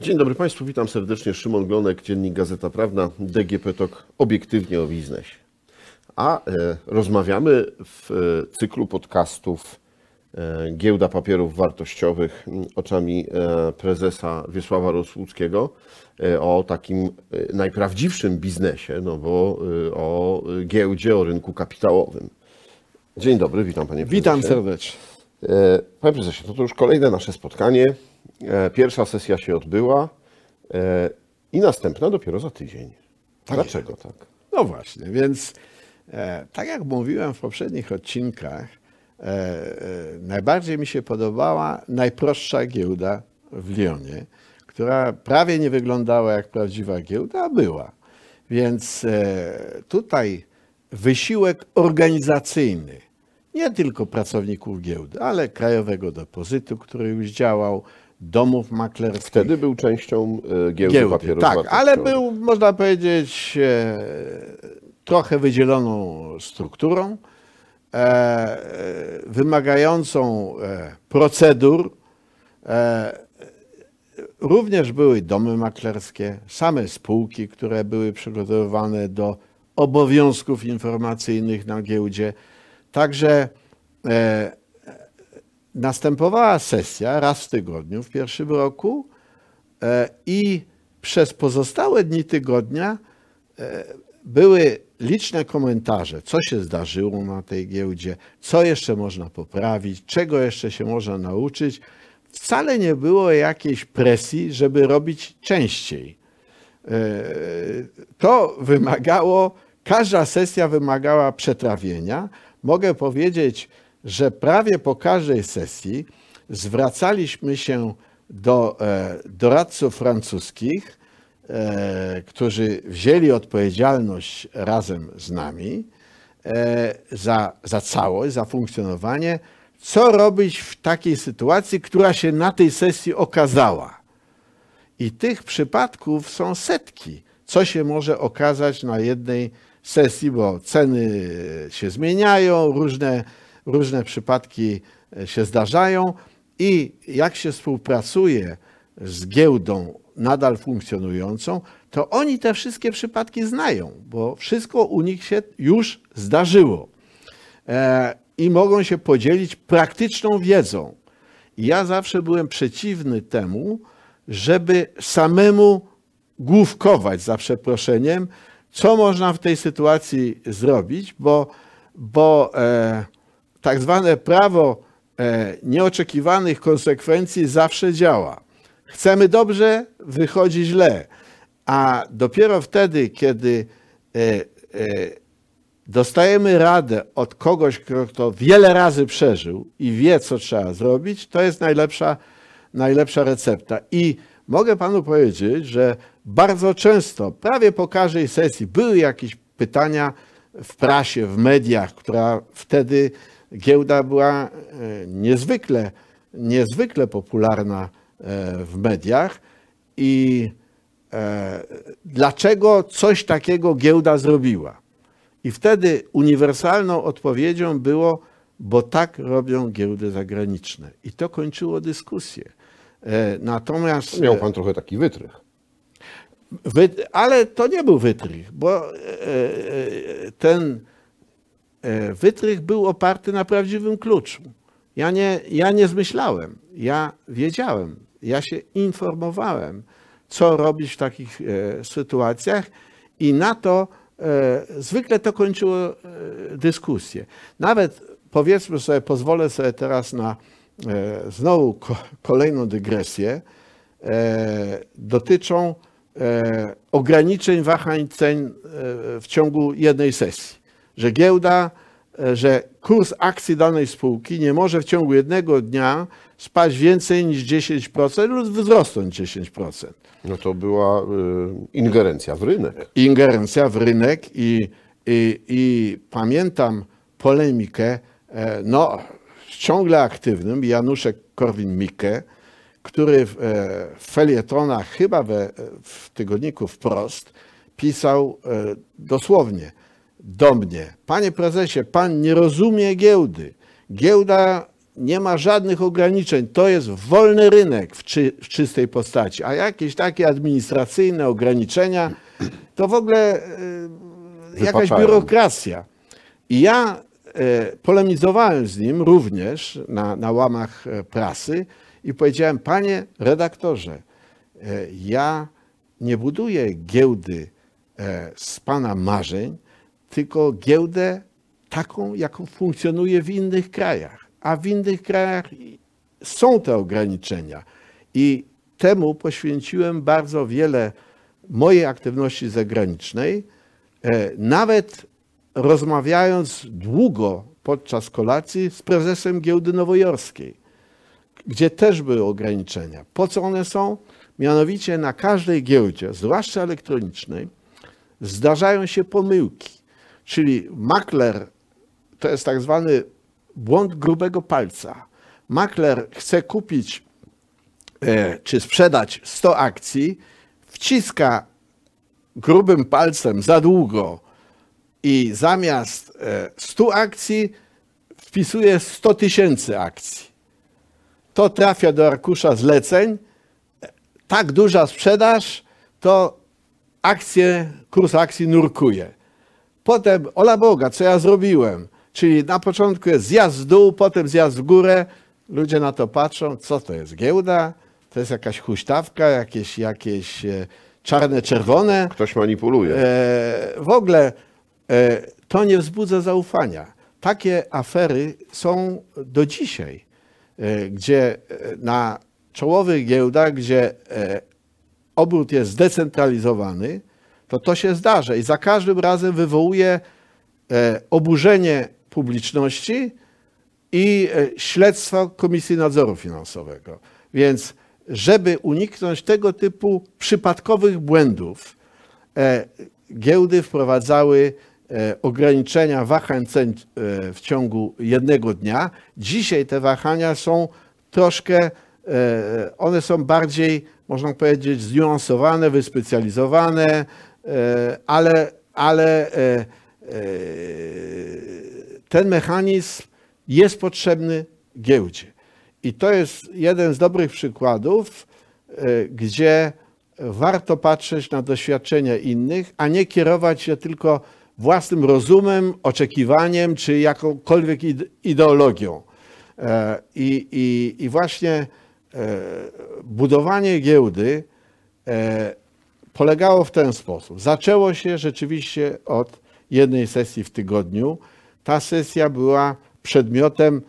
Dzień dobry Państwu, witam serdecznie. Szymon Glonek, Dziennik Gazeta Prawna, DGP TOK, obiektywnie o biznesie. A e, rozmawiamy w e, cyklu podcastów e, Giełda Papierów Wartościowych oczami e, prezesa Wiesława Rosłuckiego e, o takim e, najprawdziwszym biznesie, no bo o giełdzie, o rynku kapitałowym. Dzień dobry, witam Panie Prezesie. Witam serdecznie. E, Panie prezesie, to, to już kolejne nasze spotkanie. E, Pierwsza sesja się odbyła e, i następna dopiero za tydzień. Dlaczego tak? No właśnie, więc tak jak mówiłem w poprzednich odcinkach, najbardziej mi się podobała najprostsza giełda w Lyonie, która prawie nie wyglądała jak prawdziwa giełda, a była. Więc tutaj wysiłek organizacyjny, nie tylko pracowników giełdy, ale Krajowego Depozytu, który już działał, domów maklerskich. Wtedy był częścią e, giełdy, giełdy. papierów Tak, ale był, można powiedzieć, e, trochę wydzieloną strukturą, e, wymagającą procedur. Również były domy maklerskie, same spółki, które były przygotowywane do obowiązków informacyjnych na giełdzie. Także e, następowała sesja raz w tygodniu w pierwszym roku e, i przez pozostałe dni tygodnia e, były liczne komentarze, co się zdarzyło na tej giełdzie, co jeszcze można poprawić, czego jeszcze się można nauczyć. Wcale nie było jakiejś presji, żeby robić częściej. E, To wymagało, każda sesja wymagała przetrawienia. Mogę powiedzieć, że prawie po każdej sesji zwracaliśmy się do e, doradców francuskich, e, którzy wzięli odpowiedzialność razem z nami e, za, za całość, za funkcjonowanie, co robić w takiej sytuacji, która się na tej sesji okazała. I tych przypadków są setki. Co się może okazać na jednej sesji, bo ceny się zmieniają, różne, różne przypadki się zdarzają i jak się współpracuje z giełdą nadal funkcjonującą, to oni te wszystkie przypadki znają, bo wszystko u nich się już zdarzyło. E, I mogą się podzielić praktyczną wiedzą. Ja zawsze byłem przeciwny temu, żeby samemu główkować, za przeproszeniem, co można w tej sytuacji zrobić, bo, bo e, tak zwane prawo e, nieoczekiwanych konsekwencji zawsze działa. Chcemy dobrze, wychodzi źle. A dopiero wtedy, kiedy e, e, dostajemy radę od kogoś, kto to wiele razy przeżył i wie, co trzeba zrobić, to jest najlepsza, najlepsza recepta. I mogę panu powiedzieć, że bardzo często, prawie po każdej sesji, były jakieś pytania w prasie, w mediach, która wtedy giełda była e, niezwykle, niezwykle popularna e, w mediach. I e, dlaczego coś takiego giełda zrobiła? I wtedy uniwersalną odpowiedzią było, bo tak robią giełdy zagraniczne. I to kończyło dyskusję. Natomiast. Miał Pan trochę taki wytrych. Ale to nie był wytrych, bo e, e, ten e, wytrych był oparty na prawdziwym kluczu. Ja nie, ja nie zmyślałem, ja wiedziałem, ja się informowałem, co robić w takich sytuacjach i na to zwykle to kończyło dyskusję. Nawet powiedzmy sobie, pozwolę sobie teraz na znowu ko, kolejną dygresję, dotyczą ograniczeń wahań cen e, w ciągu jednej sesji. Że giełda, e, że kurs akcji danej spółki nie może w ciągu jednego dnia spaść więcej niż 10% lub wzrosnąć 10%. No to była y, ingerencja w rynek. Ingerencja w rynek i, i, i pamiętam polemikę, e, no ciągle aktywnym Januszek Korwin-Mikke, który w, e, w felietonach, chyba we, w tygodniku Wprost, pisał e, dosłownie do mnie, panie prezesie, pan nie rozumie giełdy. Giełda nie ma żadnych ograniczeń. To jest wolny rynek w, czy, w czystej postaci. A jakieś takie administracyjne ograniczenia to w ogóle e, jakaś Wypaczają. biurokracja. I ja e, polemizowałem z nim również na, na łamach e, prasy i powiedziałem, panie redaktorze, e, ja nie buduję giełdy e, z pana marzeń, tylko giełdę taką, jaką funkcjonuje w innych krajach. A w innych krajach są te ograniczenia. I temu poświęciłem bardzo wiele mojej aktywności zagranicznej, e, nawet rozmawiając długo podczas kolacji z prezesem giełdy nowojorskiej, gdzie też były ograniczenia. Po co one są? Mianowicie na każdej giełdzie, zwłaszcza elektronicznej, zdarzają się pomyłki. Czyli makler to jest tak zwany błąd grubego palca. Makler chce kupić e, czy sprzedać 100 akcji, wciska grubym palcem za długo i zamiast e, 100 akcji wpisuje 100 tysięcy akcji. To trafia do arkusza zleceń. Tak duża sprzedaż, to akcje, kurs akcji nurkuje. Potem, ola Boga, co ja zrobiłem? Czyli na początku jest zjazd w dół, potem zjazd w górę. Ludzie na to patrzą, co to jest giełda? To jest jakaś huśtawka, jakieś, jakieś e, czarne, czerwone. Ktoś manipuluje. E, w ogóle e, to nie wzbudza zaufania. Takie afery są do dzisiaj, gdzie e, na czołowych giełdach, gdzie e, obrót jest zdecentralizowany, to to się zdarza i za każdym razem wywołuje e, oburzenie publiczności i e, śledztwo Komisji Nadzoru Finansowego. Więc żeby uniknąć tego typu przypadkowych błędów, e, giełdy wprowadzały e, ograniczenia wahań cen e, w ciągu jednego dnia. Dzisiaj te wahania są troszkę, e, one są bardziej, można powiedzieć, zniuansowane, wyspecjalizowane, e, ale, ale e, e, ten mechanizm jest potrzebny giełdzie. I to jest jeden z dobrych przykładów, e, gdzie warto patrzeć na doświadczenia innych, a nie kierować się tylko własnym rozumem, oczekiwaniem czy jakąkolwiek ide- ideologią. E, I, i, i właśnie e, budowanie giełdy e, polegało w ten sposób. Zaczęło się rzeczywiście od jednej sesji w tygodniu. Ta sesja była przedmiotem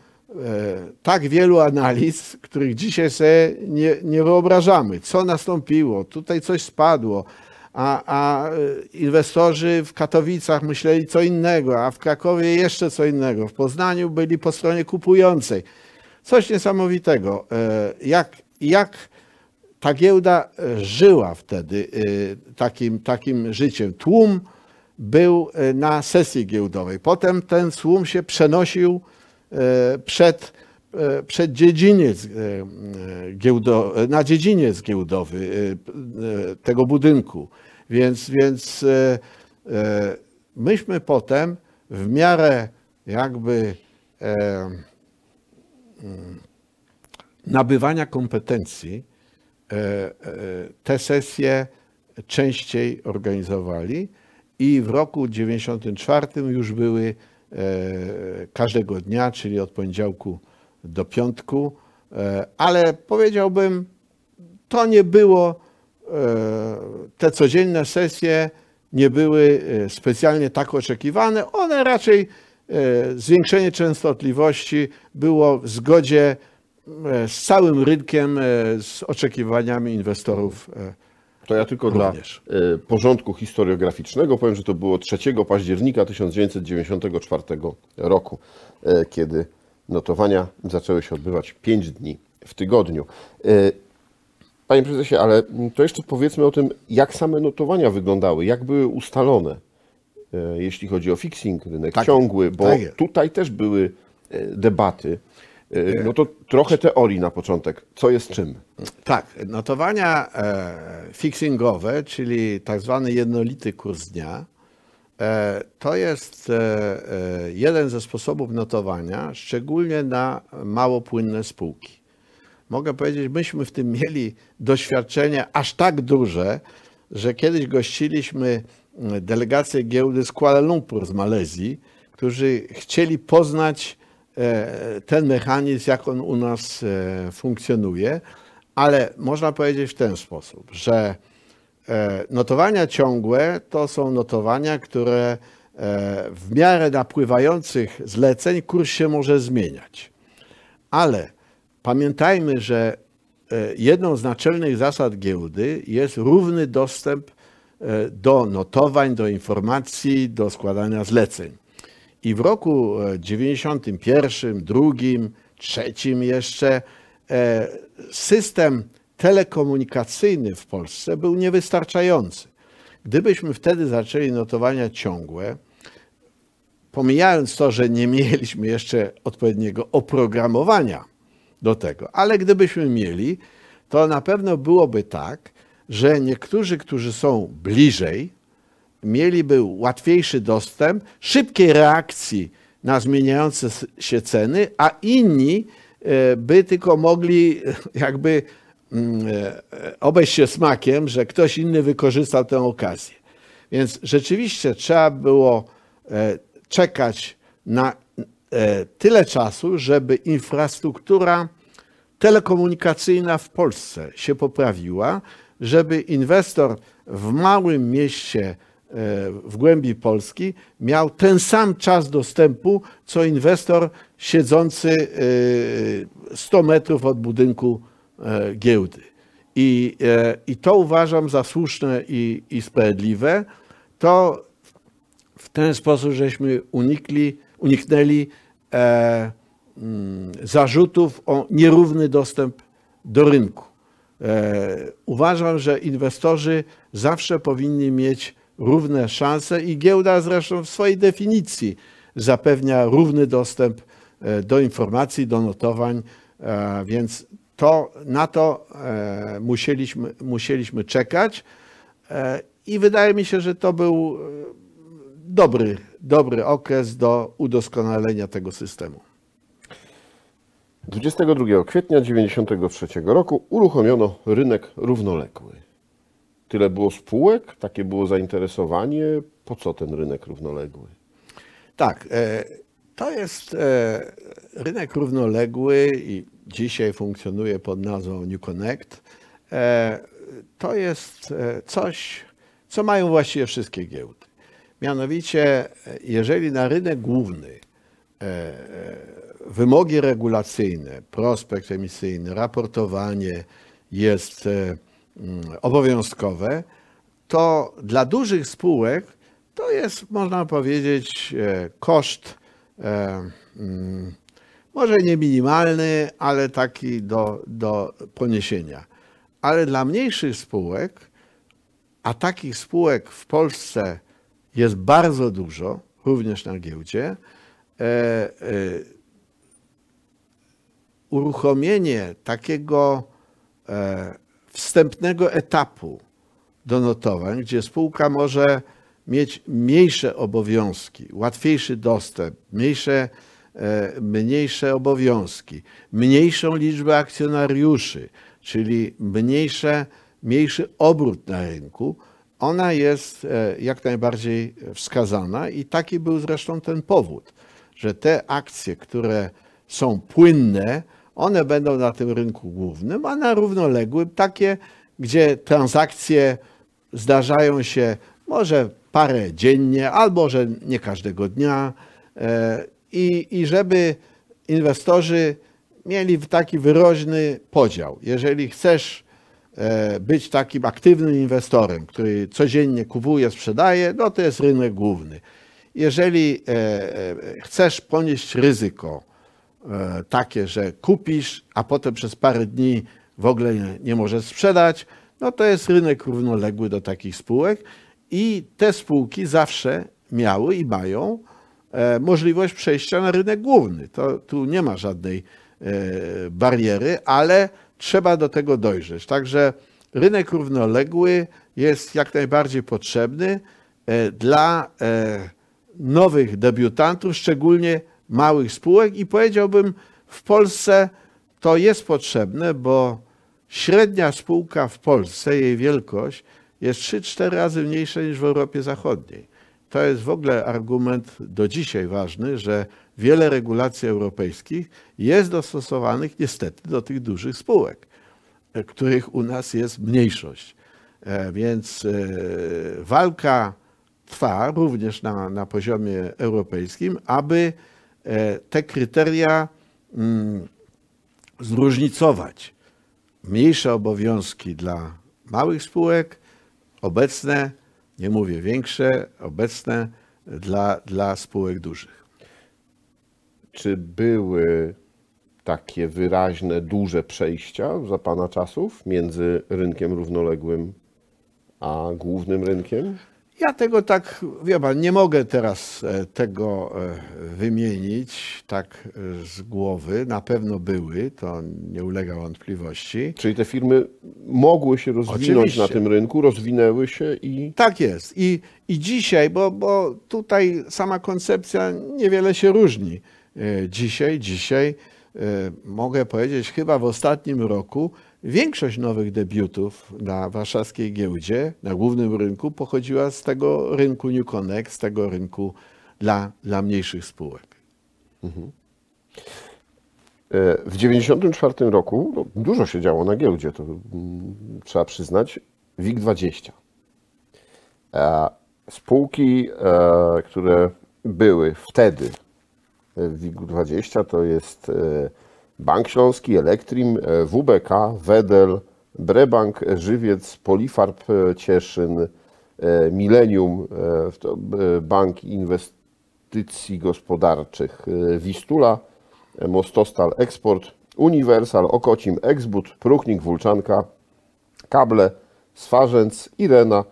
tak wielu analiz, których dzisiaj sobie nie, nie wyobrażamy. Co nastąpiło? Tutaj coś spadło. A, a e, inwestorzy w Katowicach myśleli co innego, a w Krakowie jeszcze co innego. W Poznaniu byli po stronie kupującej. Coś niesamowitego. E, Jak, jak ta giełda e, żyła wtedy e, takim, takim życiem. Tłum był na sesji giełdowej. Potem ten tłum się przenosił przed, przed dziedziniec giełdo, na dziedziniec giełdowy tego budynku. Więc, więc e, e, myśmy potem w miarę jakby e, nabywania kompetencji te sesje częściej organizowali i w roku 94 już były każdego dnia, czyli od poniedziałku do piątku, ale powiedziałbym, to nie było, te codzienne sesje nie były e, specjalnie tak oczekiwane. One raczej, e, zwiększenie częstotliwości było w zgodzie e, z całym rynkiem, e, z oczekiwaniami inwestorów. e, To ja tylko Również. dla e, porządku historiograficznego powiem, że to było 3 października 1994 roku, e, kiedy notowania zaczęły się odbywać 5 dni w tygodniu. Panie prezesie, ale to jeszcze powiedzmy o tym, jak same notowania wyglądały, jak były ustalone, e, jeśli chodzi o fixing, rynek Tak, ciągły, bo tak tutaj też były e, debaty. E, No to trochę teorii na początek. Co jest czym? Tak, notowania fixingowe, czyli tak zwany jednolity kurs dnia, To jest jeden ze sposobów notowania, szczególnie na małopłynne spółki. Mogę powiedzieć, myśmy w tym mieli doświadczenie aż tak duże, że kiedyś gościliśmy mm, delegację giełdy z Kuala Lumpur z Malezji, którzy chcieli poznać e, ten mechanizm, jak on u nas e, funkcjonuje, ale można powiedzieć w ten sposób, że E, Notowania ciągłe to są notowania, które w miarę napływających zleceń kurs się może zmieniać. Ale pamiętajmy, że e, jedną z naczelnych zasad giełdy jest równy dostęp e, do notowań, do informacji, do składania zleceń. I w roku e, 91, drugim, trzecim jeszcze e, system telekomunikacyjny w Polsce był niewystarczający. Gdybyśmy wtedy zaczęli notowania ciągłe, pomijając to, że nie mieliśmy jeszcze odpowiedniego oprogramowania do tego, ale gdybyśmy mieli, to na pewno byłoby tak, że niektórzy, którzy są bliżej, mieliby łatwiejszy dostęp, szybkiej reakcji na zmieniające się ceny, a inni e, by tylko mogli e, jakby mm, e, obejść się smakiem, że ktoś inny wykorzystał tę okazję. Więc rzeczywiście trzeba było czekać na tyle czasu, żeby infrastruktura telekomunikacyjna w Polsce się poprawiła, żeby inwestor w małym mieście e, w głębi Polski miał ten sam czas dostępu, co inwestor siedzący e, 100 metrów od budynku e, giełdy. I, e, i to uważam za słuszne i, i sprawiedliwe. To w ten sposób żeśmy unikli, uniknęli e, mm, zarzutów o nierówny dostęp do rynku. E, uważam, że inwestorzy zawsze powinni mieć równe szanse i giełda zresztą w swojej definicji zapewnia równy dostęp e, do informacji, do notowań, e, więc to, na to e, musieliśmy, musieliśmy czekać i wydaje mi się, że to był dobry, dobry okres do udoskonalenia tego systemu. 22 kwietnia 1993 roku uruchomiono rynek równoległy. Tyle było spółek, takie było zainteresowanie. Po co ten rynek równoległy? Tak, e, to jest e, rynek równoległy i dzisiaj funkcjonuje pod nazwą New Connect. E, To jest coś, co mają właściwie wszystkie giełdy. Mianowicie, jeżeli na rynek główny e, e, wymogi regulacyjne, prospekt emisyjny, raportowanie jest e, mm, obowiązkowe, to dla dużych spółek to jest, można powiedzieć, koszt mm, może nie minimalny, ale taki do, do poniesienia. Ale dla mniejszych spółek, a takich spółek w Polsce jest bardzo dużo, również na giełdzie, e, e, uruchomienie takiego e, wstępnego etapu do notowań, gdzie spółka może mieć mniejsze obowiązki, łatwiejszy dostęp, mniejsze, e, mniejsze obowiązki, mniejszą liczbę akcjonariuszy, czyli mniejsze, mniejszy obrót na rynku, ona jest e, jak najbardziej wskazana i taki był zresztą ten powód, że te akcje, które są płynne, one będą na tym rynku głównym, a na równoległym takie, gdzie transakcje zdarzają się może parę dziennie, albo że nie każdego dnia. e, I, I żeby inwestorzy mieli taki wyraźny podział. Jeżeli chcesz być takim aktywnym inwestorem, który codziennie kupuje, sprzedaje, no to jest rynek główny. Jeżeli e, e, chcesz ponieść ryzyko e, takie, że kupisz, a potem przez parę dni w ogóle nie, możesz sprzedać, no to jest rynek równoległy do takich spółek i te spółki zawsze miały i mają e, możliwość przejścia na rynek główny. To, tu nie ma żadnej e, bariery, ale trzeba do tego dojrzeć. Także rynek równoległy jest jak najbardziej potrzebny. e, dla e, nowych debiutantów, szczególnie małych spółek i powiedziałbym w Polsce to jest potrzebne, bo średnia spółka w Polsce, jej wielkość jest 3-4 razy mniejsza niż w Europie Zachodniej. To jest w ogóle argument do dzisiaj ważny, że wiele regulacji europejskich jest dostosowanych niestety do tych dużych spółek, e, których u nas jest mniejszość. E, Więc e, walka trwa również na, na poziomie europejskim, aby te kryteria mm, zróżnicować. Mniejsze obowiązki dla małych spółek, obecne, nie mówię większe, obecne dla, dla spółek dużych. Czy były takie wyraźne, duże przejścia za Pana czasów między rynkiem równoległym a głównym rynkiem? Ja tego tak, wie pan, nie mogę teraz e, tego e, wymienić tak e, z głowy. Na pewno były, to nie ulega wątpliwości. Czyli te firmy mogły się rozwinąć Oczywiście. na tym rynku, rozwinęły się i Tak jest. I, i dzisiaj, bo, bo tutaj sama koncepcja niewiele się różni. Dzisiaj, dzisiaj mogę powiedzieć, chyba w ostatnim roku większość nowych debiutów na warszawskiej giełdzie, na głównym rynku, pochodziła z tego rynku New Connect, z tego rynku dla, dla mniejszych spółek. E, W 1994 roku no, dużo się działo na giełdzie, to mm, trzeba przyznać. WIG20. E, Spółki, e, które były wtedy w WIG20 to jest e, Bank Śląski, Elektrim, e, WBK, Wedel, Brebank, Żywiec, Polifarb e, Cieszyn, e, Millennium, Bank Inwestycji Gospodarczych Wistula, Mostostal Eksport, Uniwersal, Okocim, Exbut, Pruchnik, Wulczanka, Kable, Swarzęc, Irena,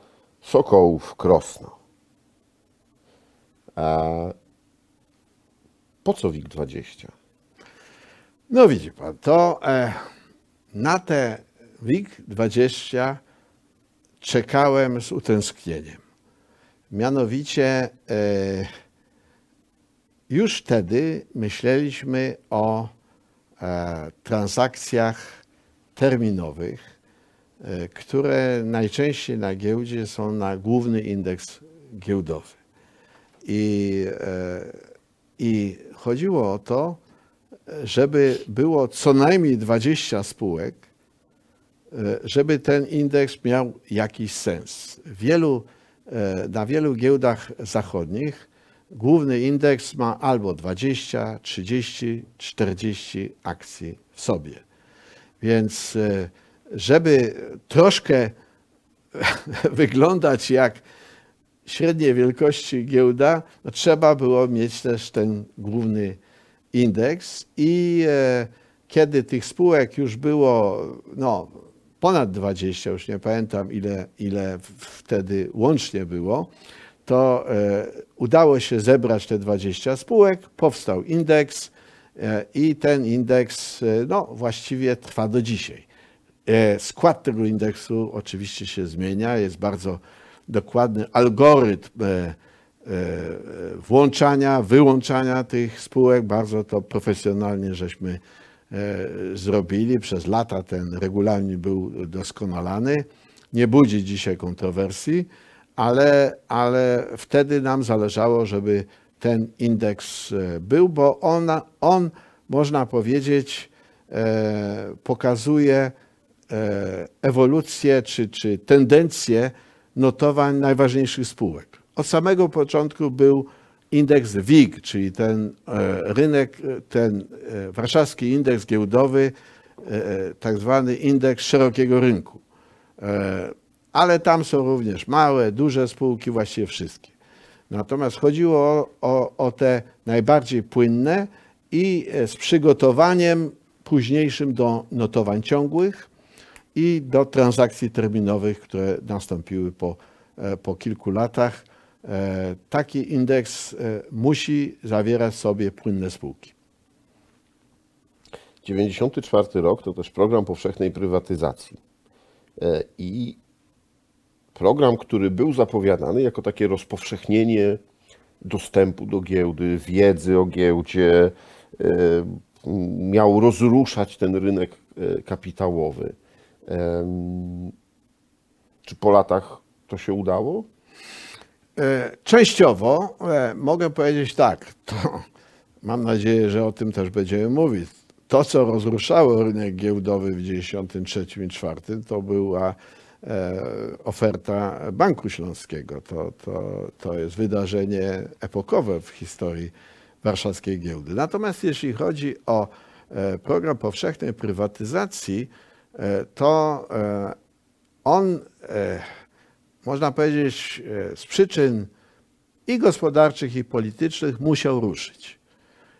Sokołów, Krosno. Po co WIG20? No widzi pan, to e, na te WIG-20 czekałem z utęsknieniem. Mianowicie e, już wtedy myśleliśmy o e, transakcjach terminowych, które najczęściej na giełdzie są na główny indeks giełdowy. I, I chodziło o to, żeby było co najmniej 20 spółek, e, żeby ten indeks miał jakiś sens. Wielu, e, na wielu giełdach zachodnich główny indeks ma albo 20, 30, 40 akcji w sobie. Więc e, żeby troszkę wyglądać jak średniej wielkości giełda, no trzeba było mieć też ten główny indeks i e, kiedy tych spółek już było no, ponad 20, już nie pamiętam ile, ile wtedy łącznie było, to e, udało się zebrać te 20 spółek, powstał indeks e, i ten indeks no, właściwie trwa do dzisiaj. Skład tego indeksu oczywiście się zmienia, jest bardzo dokładny algorytm włączania, wyłączania tych spółek. Bardzo to profesjonalnie żeśmy e, zrobili. Przez lata ten regulamin był doskonalany. Nie budzi dzisiaj kontrowersji, ale, ale wtedy nam zależało, żeby ten indeks e, był, bo ona, on, można powiedzieć, e, pokazuje e, ewolucję czy, czy tendencję notowań najważniejszych spółek. Od samego początku był indeks WIG, czyli ten e, rynek, e, ten e, warszawski indeks giełdowy, tak zwany indeks szerokiego rynku. Ale tam są również małe, duże spółki, właściwie wszystkie. Natomiast chodziło o, o, o te najbardziej płynne i z przygotowaniem późniejszym do notowań ciągłych i do transakcji terminowych, które nastąpiły po, po kilku latach. E, Taki indeks e, musi zawierać sobie płynne spółki. 94 rok to też program powszechnej prywatyzacji. E, I program, który był zapowiadany jako takie rozpowszechnienie dostępu do giełdy, wiedzy o giełdzie, miał rozruszać ten rynek kapitałowy. Czy po latach to się udało? E, Częściowo e, mogę powiedzieć tak, to mam nadzieję, że o tym też będziemy mówić. To, co rozruszało rynek giełdowy w 1993 i 1994, to była e, oferta Banku Śląskiego. To, to, to jest wydarzenie epokowe w historii warszawskiej giełdy. Natomiast jeśli chodzi o program powszechnej prywatyzacji, to on można powiedzieć, e, z przyczyn i gospodarczych, i politycznych musiał ruszyć.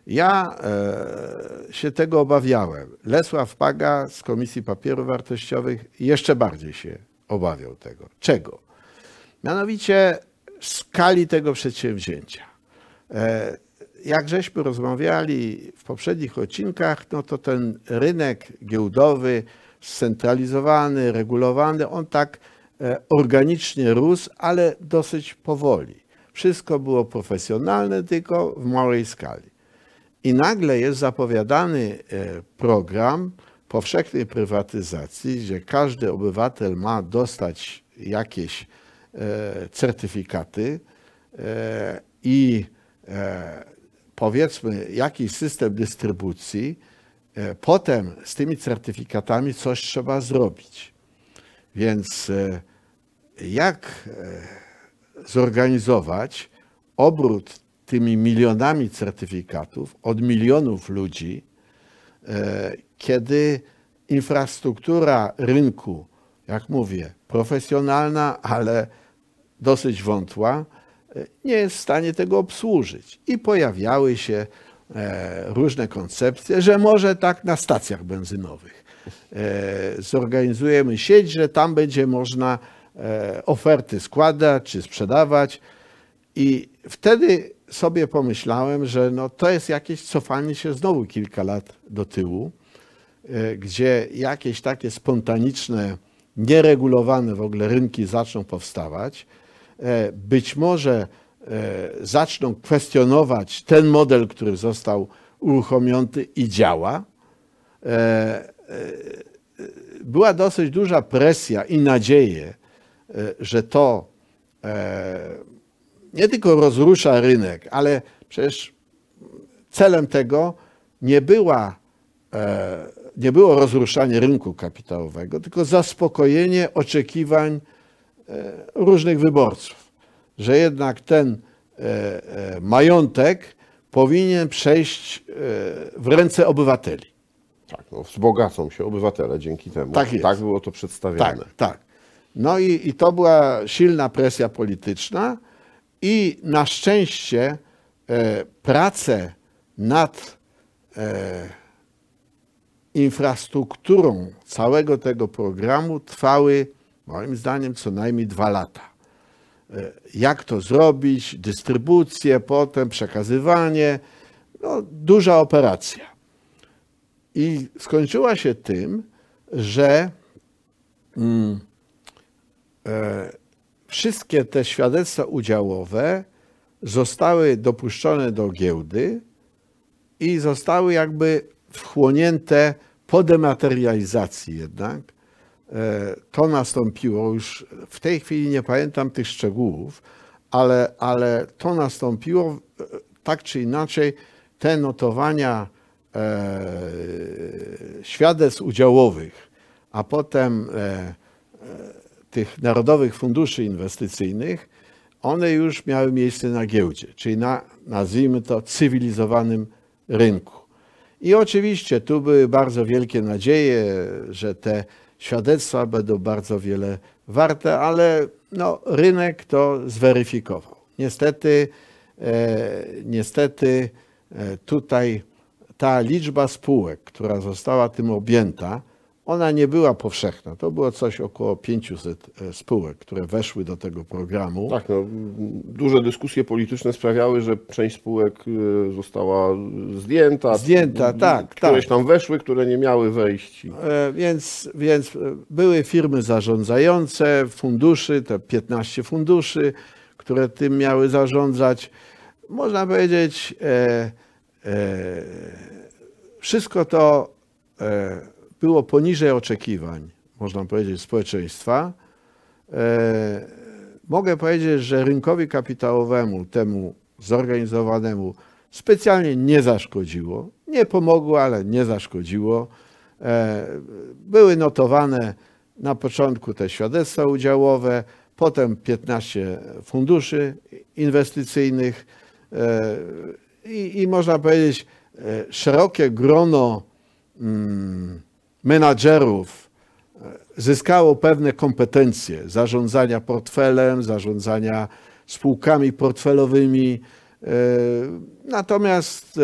Ja e, się tego obawiałem. Lesław Paga z Komisji Papierów Wartościowych jeszcze bardziej się obawiał tego. Czego? Mianowicie skali tego przedsięwzięcia. E, jak żeśmy rozmawiali w poprzednich odcinkach, no to ten rynek giełdowy scentralizowany, regulowany, on tak organicznie rósł, ale dosyć powoli. Wszystko było profesjonalne, tylko w małej skali. I nagle jest zapowiadany e, program powszechnej prywatyzacji, gdzie każdy obywatel ma dostać jakieś e, certyfikaty e, i e, powiedzmy jakiś system dystrybucji. E, Potem z tymi certyfikatami coś trzeba zrobić. Więc e, jak e, zorganizować obrót tymi milionami certyfikatów od milionów ludzi, e, kiedy infrastruktura rynku, jak mówię, profesjonalna, ale dosyć wątła, nie jest w stanie tego obsłużyć. I pojawiały się różne koncepcje, że może tak na stacjach benzynowych. E, Zorganizujemy sieć, że tam będzie można e, oferty składać czy sprzedawać. I wtedy sobie pomyślałem, że no to jest jakieś cofanie się znowu kilka lat do tyłu, e, gdzie jakieś takie spontaniczne, nieregulowane w ogóle rynki zaczną powstawać. Być może zaczną kwestionować ten model, który został uruchomiony i działa. Była dosyć duża presja i nadzieje, e, że to e, nie tylko rozrusza rynek, ale przecież celem tego nie, była, e, nie było rozruszanie rynku kapitałowego, tylko zaspokojenie oczekiwań różnych wyborców, że jednak ten majątek powinien przejść w ręce obywateli. Tak, no, wzbogacą się obywatele dzięki temu. Tak jest. tak było to przedstawiane. Tak, tak. No i, i to była silna presja polityczna i na szczęście e, prace nad e, infrastrukturą całego tego programu trwały moim zdaniem co najmniej dwa lata. E, jak to zrobić, dystrybucję, potem przekazywanie, no, duża operacja. I skończyła się tym, że mm, e, wszystkie te świadectwa udziałowe zostały dopuszczone do giełdy i zostały jakby wchłonięte po dematerializacji jednak. E, To nastąpiło już, w tej chwili nie pamiętam tych szczegółów, ale, ale to nastąpiło e, tak czy inaczej, te notowania świadectw udziałowych, a potem e, tych narodowych funduszy inwestycyjnych, one już miały miejsce na giełdzie, czyli na, nazwijmy to, cywilizowanym rynku. I oczywiście tu były bardzo wielkie nadzieje, że te świadectwa będą bardzo wiele warte, ale no, rynek to zweryfikował. Niestety, e, niestety e, tutaj ta liczba spółek, która została tym objęta, ona nie była powszechna. To było coś około 500 e, spółek, które weszły do tego programu. Tak, no, duże dyskusje polityczne sprawiały, że część spółek y, została zdjęta. Zdjęta, m, tak, Któreś tak. tam weszły, które nie miały wejść. E, Więc, więc e, były firmy zarządzające funduszy, te 15 funduszy, które tym miały zarządzać. Można powiedzieć, e, e, wszystko to e, było poniżej oczekiwań, można powiedzieć, społeczeństwa. E, mogę powiedzieć, że rynkowi kapitałowemu, temu zorganizowanemu, specjalnie nie zaszkodziło. Nie pomogło, ale nie zaszkodziło. E, Były notowane na początku te świadectwa udziałowe, potem 15 funduszy inwestycyjnych e, i, i można powiedzieć e, szerokie grono mm, menadżerów e, zyskało pewne kompetencje zarządzania portfelem, zarządzania spółkami portfelowymi. E, Natomiast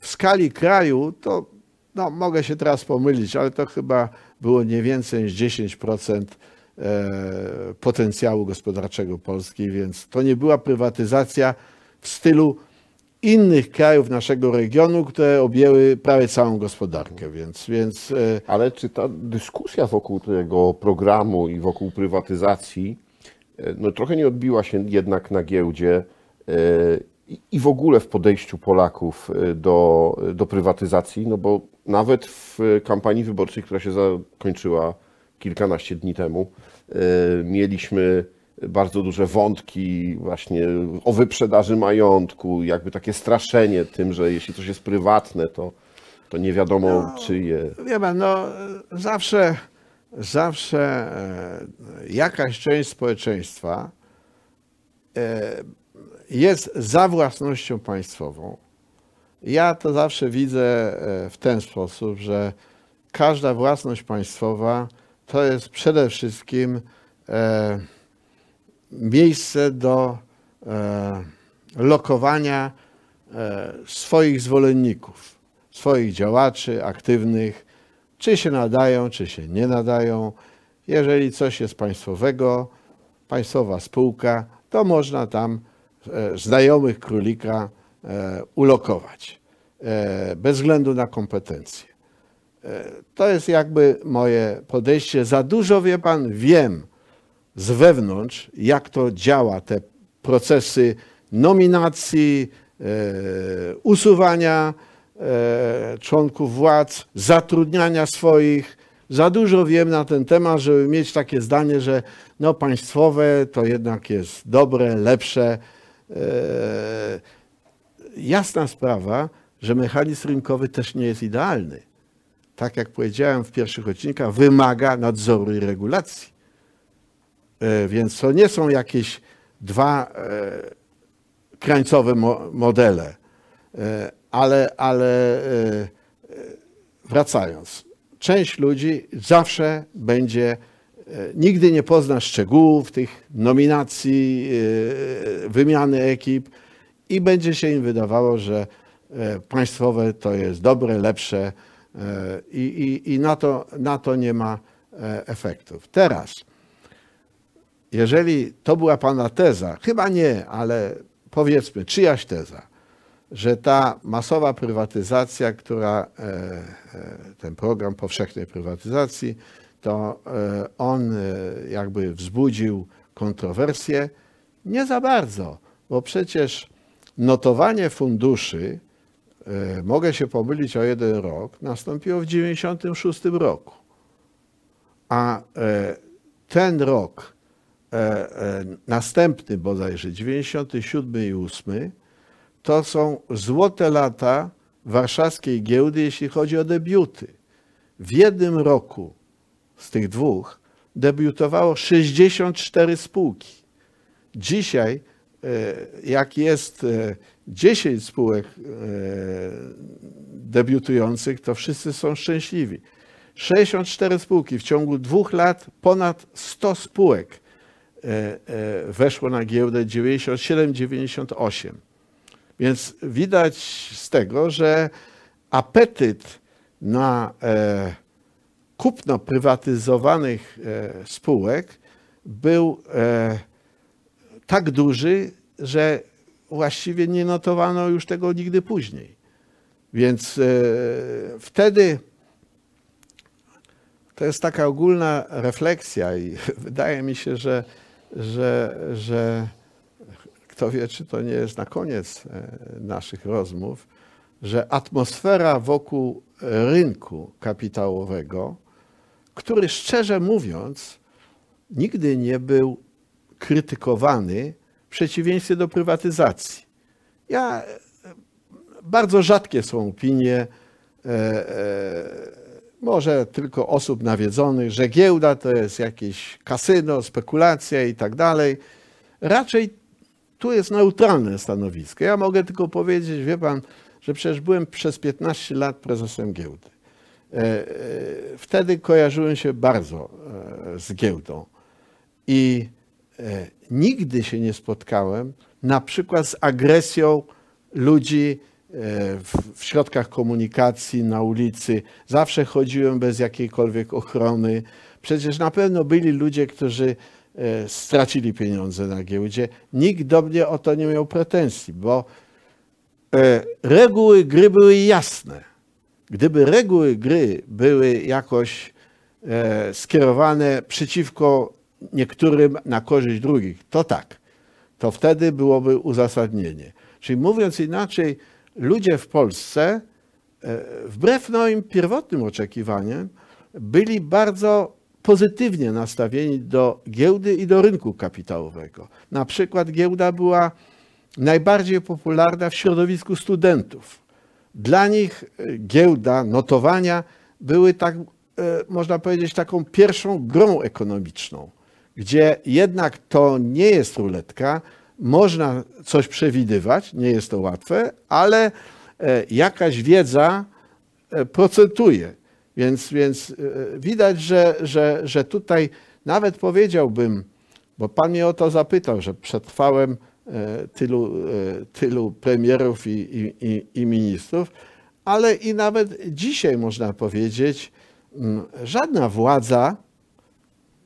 w skali kraju to no, mogę się teraz pomylić, ale to chyba było nie więcej niż 10% e, potencjału gospodarczego Polski, więc to nie była prywatyzacja w stylu innych krajów naszego regionu, które objęły prawie całą gospodarkę. Więc, więc e, Ale czy ta dyskusja wokół tego programu i wokół prywatyzacji e, no, trochę nie odbiła się jednak na giełdzie e, i- w ogóle w podejściu Polaków do, do prywatyzacji? No bo nawet w kampanii wyborczej, która się zakończyła kilkanaście dni temu, mieliśmy bardzo duże wątki właśnie o wyprzedaży majątku, jakby takie straszenie tym, że jeśli coś jest prywatne, to, to nie wiadomo czyje. Wie pan, no zawsze, zawsze e, jakaś część społeczeństwa e, jest za własnością państwową. Ja to zawsze widzę e, w ten sposób, że każda własność państwowa to jest przede wszystkim miejsce do e, lokowania e, swoich zwolenników, swoich działaczy aktywnych, czy się nadają, czy się nie nadają. Jeżeli coś jest państwowego, państwowa spółka, to można tam e, znajomych królika ulokować, bez względu na kompetencje. To jest jakby moje podejście. Za dużo, wie pan, wiem z wewnątrz, jak to działa, te procesy nominacji, e, usuwania e, członków władz, zatrudniania swoich. Za dużo wiem na ten temat, żeby mieć takie zdanie, że no państwowe to jednak jest dobre, lepsze. E, jasna sprawa, że mechanizm rynkowy też nie jest idealny. Tak jak powiedziałem w pierwszych odcinkach, wymaga nadzoru i regulacji. E, Więc to nie są jakieś dwa e, krańcowe mo- modele. E, Ale, ale wracając, część ludzi zawsze będzie, nigdy nie pozna szczegółów tych nominacji, wymiany ekip i będzie się im wydawało, że państwowe to jest dobre, lepsze i, i, i na, to, na to nie ma efektów. Teraz, jeżeli to była Pana teza, chyba nie, ale powiedzmy, czyjaś teza, że ta masowa prywatyzacja, która, e, e, ten program powszechnej prywatyzacji, to e, on jakby wzbudził kontrowersje? Nie za bardzo, bo przecież notowanie funduszy, mogę się pomylić o jeden rok, nastąpiło w 1996 roku. A ten rok, następny bodajże, 97 i 8, to są złote lata warszawskiej giełdy, jeśli chodzi o debiuty. W jednym roku z tych dwóch debiutowało 64 spółki. Dzisiaj, e, jak jest e, 10 spółek e, debiutujących, to wszyscy są szczęśliwi. 64 spółki w ciągu dwóch lat ponad 100 spółek e, e, weszło na giełdę 97-98. Więc widać z tego, że apetyt na e, kupno prywatyzowanych e, spółek był e, tak duży, że właściwie nie notowano już tego nigdy później. Więc e, wtedy to jest taka ogólna refleksja i wydaje mi się, że, że, że kto wie, czy to nie jest na koniec e, naszych rozmów, że atmosfera wokół rynku kapitałowego, który szczerze mówiąc nigdy nie był krytykowany w przeciwieństwie do prywatyzacji. Ja e, bardzo rzadkie są opinie, e, e, może tylko osób nawiedzonych, że giełda to jest jakieś kasyno, spekulacja i tak dalej. Raczej tu jest neutralne stanowisko. Ja mogę tylko powiedzieć, wie pan, że przecież byłem przez 15 lat prezesem giełdy. E, e, Wtedy kojarzyłem się bardzo e, z giełdą i nigdy się nie spotkałem na przykład z agresją ludzi w środkach komunikacji, na ulicy. Zawsze chodziłem bez jakiejkolwiek ochrony. Przecież na pewno byli ludzie, którzy e, stracili pieniądze na giełdzie. Nikt do mnie o to nie miał pretensji, bo e, reguły gry były jasne. Gdyby reguły gry były jakoś e, skierowane przeciwko niektórym na korzyść drugich, to tak, to wtedy byłoby uzasadnienie. Czyli mówiąc inaczej, ludzie w Polsce, e, wbrew moim pierwotnym oczekiwaniom, byli bardzo pozytywnie nastawieni do giełdy i do rynku kapitałowego. Na przykład giełda była najbardziej popularna w środowisku studentów. Dla nich e, giełda, notowania były tak, e, można powiedzieć, taką pierwszą grą ekonomiczną, gdzie jednak to nie jest ruletka, można coś przewidywać, nie jest to łatwe, ale e, jakaś wiedza e, procentuje. Więc, więc e, widać, że, że, że tutaj nawet powiedziałbym, bo Pan mnie o to zapytał, że przetrwałem tylu, tylu premierów i, i, i, i ministrów, ale i nawet dzisiaj można powiedzieć, mm, żadna władza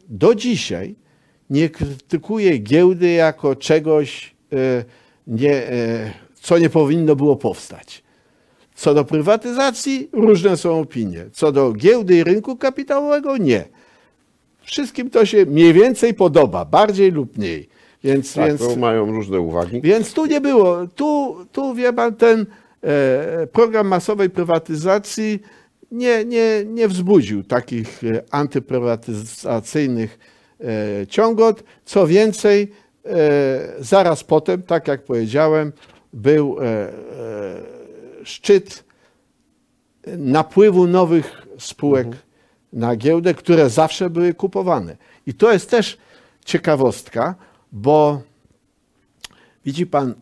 do dzisiaj nie krytykuje giełdy jako czegoś, e, nie, e, co nie powinno było powstać. Co do prywatyzacji, różne są opinie. Co do giełdy i rynku kapitałowego, nie. Wszystkim to się mniej więcej podoba, bardziej lub mniej. Więc, Tak, więc, to mają różne uwagi. więc tu nie było. Tu, tu wie pan, ten e, program masowej prywatyzacji nie, nie, nie wzbudził takich antyprywatyzacyjnych ciągot. Co więcej, e, zaraz potem, tak jak powiedziałem, był e, e, szczyt napływu nowych spółek na giełdę, które zawsze były kupowane. I to jest też ciekawostka, bo widzi pan,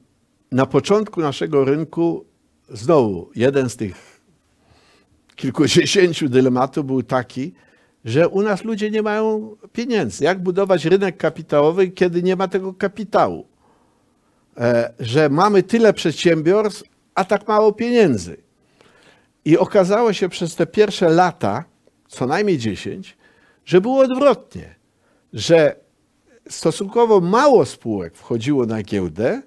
na początku naszego rynku znowu jeden z tych kilkudziesięciu dylematów był taki, że u nas ludzie nie mają pieniędzy. Jak budować rynek kapitałowy, kiedy nie ma tego kapitału? E, że mamy tyle przedsiębiorstw, a tak mało pieniędzy. I okazało się przez te pierwsze lata, co najmniej 10, że było odwrotnie, że stosunkowo mało spółek wchodziło na giełdę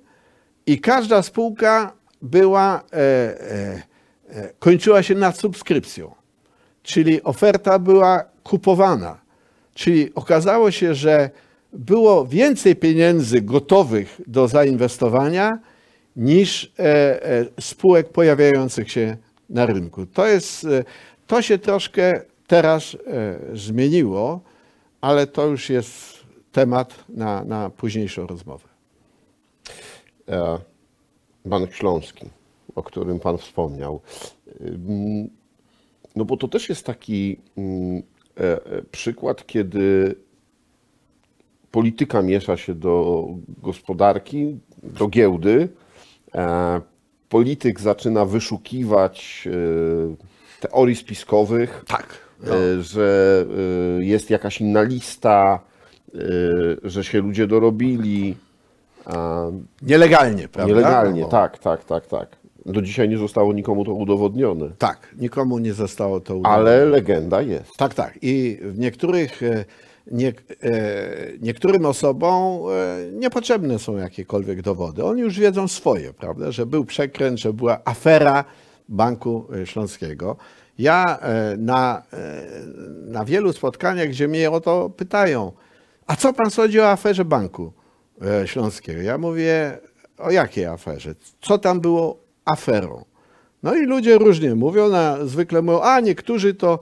i każda spółka była, e, e, e, kończyła się nad subskrypcją, czyli oferta była kupowana. Czyli okazało się, że było więcej pieniędzy gotowych do zainwestowania niż e, e, spółek pojawiających się na rynku. To, jest, e, to się troszkę teraz zmieniło, ale to już jest temat na, na późniejszą rozmowę. Bank Śląski, o którym Pan wspomniał. No bo to też jest taki mm, przykład, kiedy polityka miesza się do gospodarki, do giełdy. E, Polityk zaczyna wyszukiwać e, teorii spiskowych. Tak. e, że e, jest jakaś inna lista, e, że się ludzie dorobili. Nielegalnie, prawda? Nielegalnie, No tak, tak, tak, tak. Do dzisiaj nie zostało nikomu to udowodnione. Tak, nikomu nie zostało to udane. Ale legenda jest. Tak, tak. I w niektórych, e, nie, e, niektórym osobom e, niepotrzebne są jakiekolwiek dowody. Oni już wiedzą swoje, prawda? Że był przekręt, że była afera Banku Śląskiego. Ja na, na wielu spotkaniach, gdzie mnie o to pytają, a co pan sądzi o aferze Banku Śląskiego? Ja mówię, o jakiej aferze? Co tam było aferą? No i ludzie różnie mówią, na, zwykle mówią, a niektórzy to,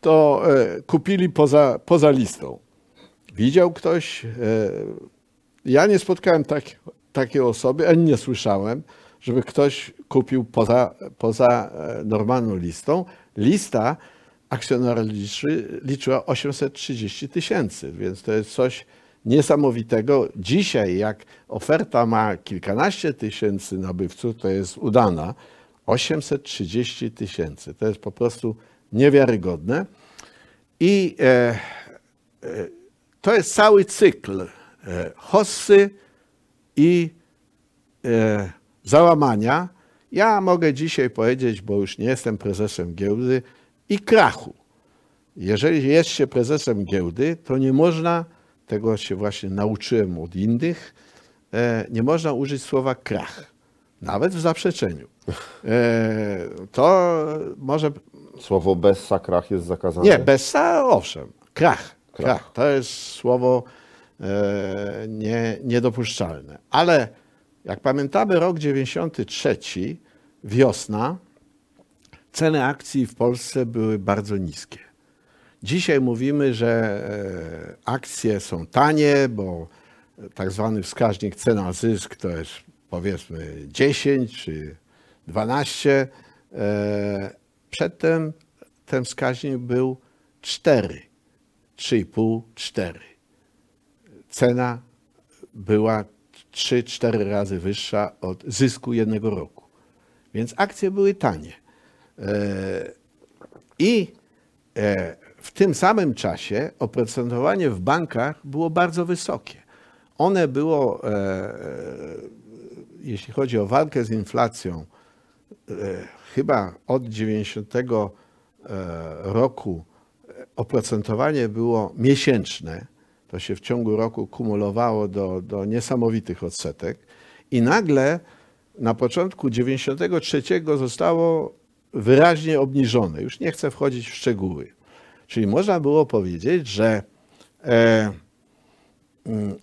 to e, kupili poza, poza listą. Widział ktoś, e, ja nie spotkałem tak, takiej osoby, ani nie słyszałem, żeby ktoś kupił poza, poza e, normalną listą. Lista akcjonariuszy liczyła 830 tysięcy, więc to jest coś niesamowitego. Dzisiaj, jak oferta ma kilkanaście tysięcy nabywców, to jest udana. 830 tysięcy. To jest po prostu niewiarygodne. I e, e, to jest cały cykl e, hossy i e, załamania. Ja mogę dzisiaj powiedzieć, bo już nie jestem prezesem giełdy, i krachu. Jeżeli jest się prezesem giełdy, to nie można, tego się właśnie nauczyłem od innych, e, nie można użyć słowa krach, nawet w zaprzeczeniu. E, to może Słowo bez sakrach jest zakazane. nie, bessa, owszem. Krach. Krach. To jest słowo e, nie, niedopuszczalne. Ale jak pamiętamy rok 93, wiosna, ceny akcji w Polsce były bardzo niskie. Dzisiaj mówimy, że e, akcje są tanie, bo tak zwany wskaźnik cena zysk to jest powiedzmy 10 czy 12. E, Przedtem ten wskaźnik był 4, 3,5, 4. Cena była 3-4 razy wyższa od zysku jednego roku. Więc akcje były tanie. E, I w tym samym czasie oprocentowanie w bankach było bardzo wysokie. One było, e, jeśli chodzi o walkę z inflacją, chyba od 90 roku oprocentowanie było miesięczne. To się w ciągu roku kumulowało do, do niesamowitych odsetek. I nagle na początku 93 zostało wyraźnie obniżone. Już nie chcę wchodzić w szczegóły. Czyli można było powiedzieć, że e, mm,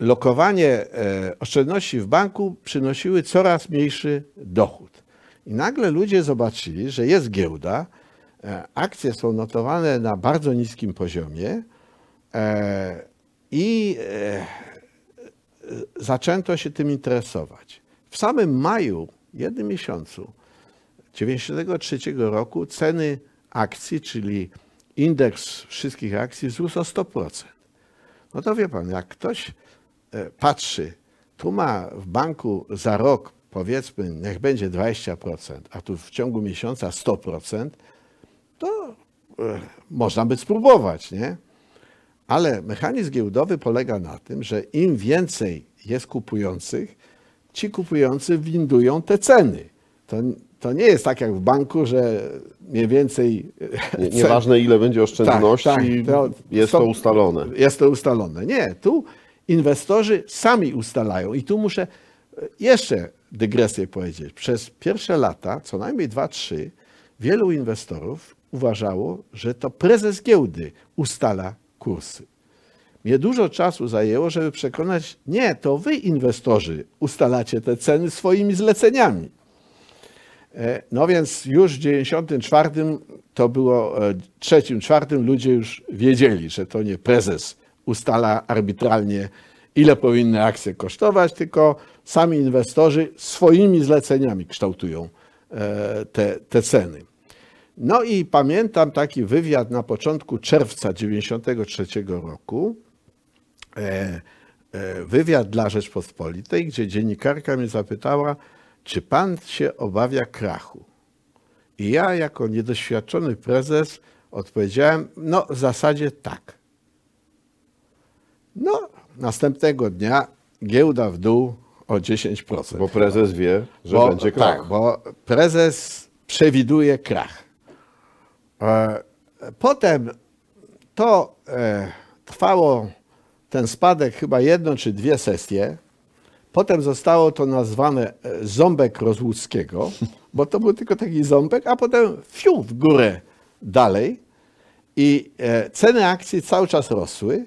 lokowanie e, oszczędności w banku przynosiły coraz mniejszy dochód. I nagle ludzie zobaczyli, że jest giełda, e, akcje są notowane na bardzo niskim poziomie e, i zaczęto się tym interesować. W samym maju, jednym miesiącu 1993 roku ceny akcji, czyli indeks wszystkich akcji wzrósł o 100%. No to wie pan, jak ktoś e, patrzy, tu ma w banku za rok powiedzmy, niech będzie 20%, a tu w ciągu miesiąca 100%, to e, można by spróbować, nie? Ale mechanizm giełdowy polega na tym, że im więcej jest kupujących, ci kupujący windują te ceny. To, to nie jest tak jak w banku, że mniej więcej. Nie, nieważne ile będzie oszczędności, Tak, tak, to jest to ustalone. Jest to ustalone. Nie, tu inwestorzy sami ustalają. I tu muszę jeszcze dygresję powiedzieć. Przez pierwsze lata, co najmniej dwa, trzy, wielu inwestorów uważało, że to prezes giełdy ustala kursy. Mnie dużo czasu zajęło, żeby przekonać, nie, to wy inwestorzy ustalacie te ceny swoimi zleceniami. E, No więc już w 94 to było, e, trzecim, czwartym ludzie już wiedzieli, że to nie prezes ustala arbitralnie, ile powinny akcje kosztować, tylko sami inwestorzy swoimi zleceniami kształtują e, te, te ceny. No i pamiętam taki wywiad na początku czerwca 93 roku, wywiad dla Rzeczpospolitej, gdzie dziennikarka mnie zapytała, czy pan się obawia krachu? I ja, jako niedoświadczony prezes, odpowiedziałem, no w zasadzie tak. No, następnego dnia giełda w dół o 10%. Bo prezes wie, że Bo- będzie krach. Tak, bo prezes przewiduje krach. E, Potem to e, trwało, ten spadek chyba jedną czy dwie sesje. Potem zostało to nazwane e, ząbek Rozłuckiego, bo to był tylko taki ząbek, a potem fiu w górę dalej. I e, ceny akcji cały czas rosły.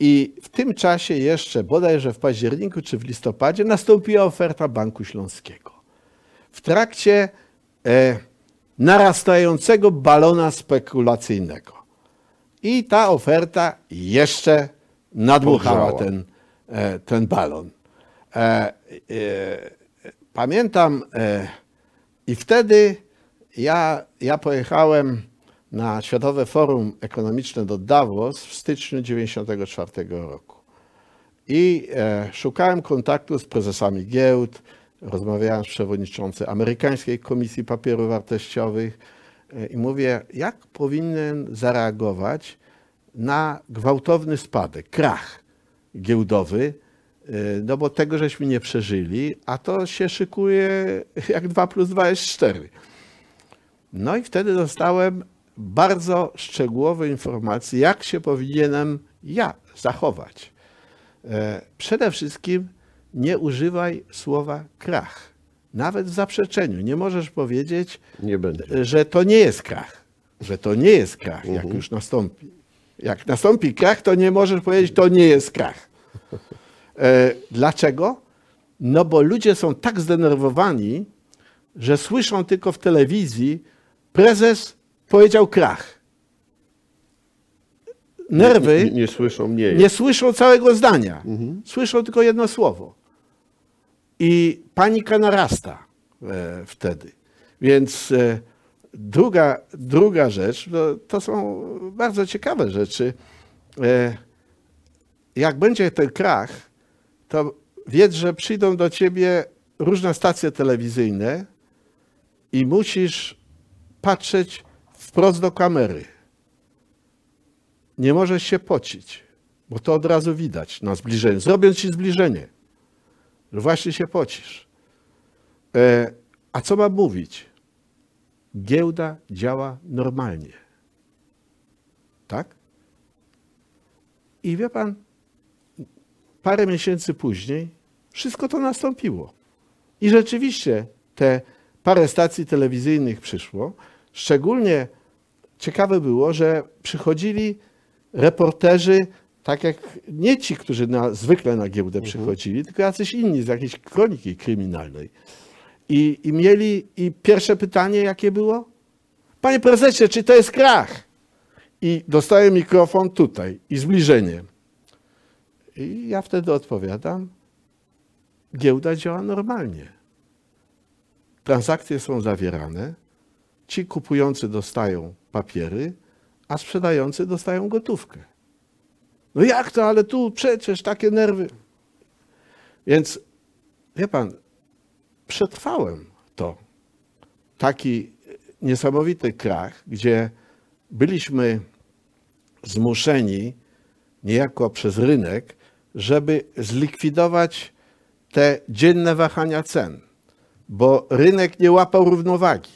I w tym czasie jeszcze, bodajże w październiku czy w listopadzie, nastąpiła oferta Banku Śląskiego. W trakcie e, narastającego balona spekulacyjnego. I ta oferta jeszcze nadmuchała ten, e, ten balon. E, e, pamiętam e, i wtedy ja, ja pojechałem na Światowe Forum Ekonomiczne do Davos w styczniu 1994 roku. I szukałem kontaktu z prezesami giełd, rozmawiałem z przewodniczącym amerykańskiej Komisji Papierów Wartościowych i mówię, jak powinien zareagować na gwałtowny spadek, krach giełdowy, no bo tego żeśmy nie przeżyli, a to się szykuje jak 2 plus 2 jest 4. No i wtedy dostałem bardzo szczegółowe informacje, jak się powinienem ja zachować. E, Przede wszystkim nie używaj słowa krach. Nawet w zaprzeczeniu. Nie możesz powiedzieć, Nie że to nie jest krach. Że to nie jest krach, jak już nastąpi. Jak nastąpi krach, to nie możesz powiedzieć, to nie jest krach. E, Dlaczego? No bo ludzie są tak zdenerwowani, że słyszą tylko w telewizji, prezes powiedział krach. Nerwy Nie, nie słyszą mnie. nie słyszą całego zdania. Słyszą tylko jedno słowo. I panika narasta e, wtedy. Więc e, druga, druga rzecz, no, to są bardzo ciekawe rzeczy. Jak będzie ten krach, to wiedz, że przyjdą do ciebie różne stacje telewizyjne i musisz patrzeć wprost do kamery. Nie możesz się pocić, bo to od razu widać na zbliżeniu. Zrobiąc ci zbliżenie, że właśnie się pocisz. E, a co mam mówić? Giełda działa normalnie. Tak? I wie pan, parę miesięcy później wszystko to nastąpiło. I rzeczywiście te parę stacji telewizyjnych przyszło. Szczególnie ciekawe było, że przychodzili reporterzy, tak jak nie ci, którzy na, zwykle na giełdę przychodzili, tylko jacyś inni z jakiejś kroniki kryminalnej. I, I mieli, i pierwsze pytanie jakie było? Panie prezesie, czy to jest krach? I dostaję mikrofon tutaj i zbliżenie. I ja wtedy odpowiadam, giełda działa normalnie. Transakcje są zawierane, ci kupujący dostają papiery, a sprzedający dostają gotówkę. No jak to, ale tu przecież takie nerwy. Więc wie pan, przetrwałem to. Taki niesamowity krach, gdzie byliśmy zmuszeni niejako przez rynek, żeby zlikwidować te dzienne wahania cen, bo rynek nie łapał równowagi.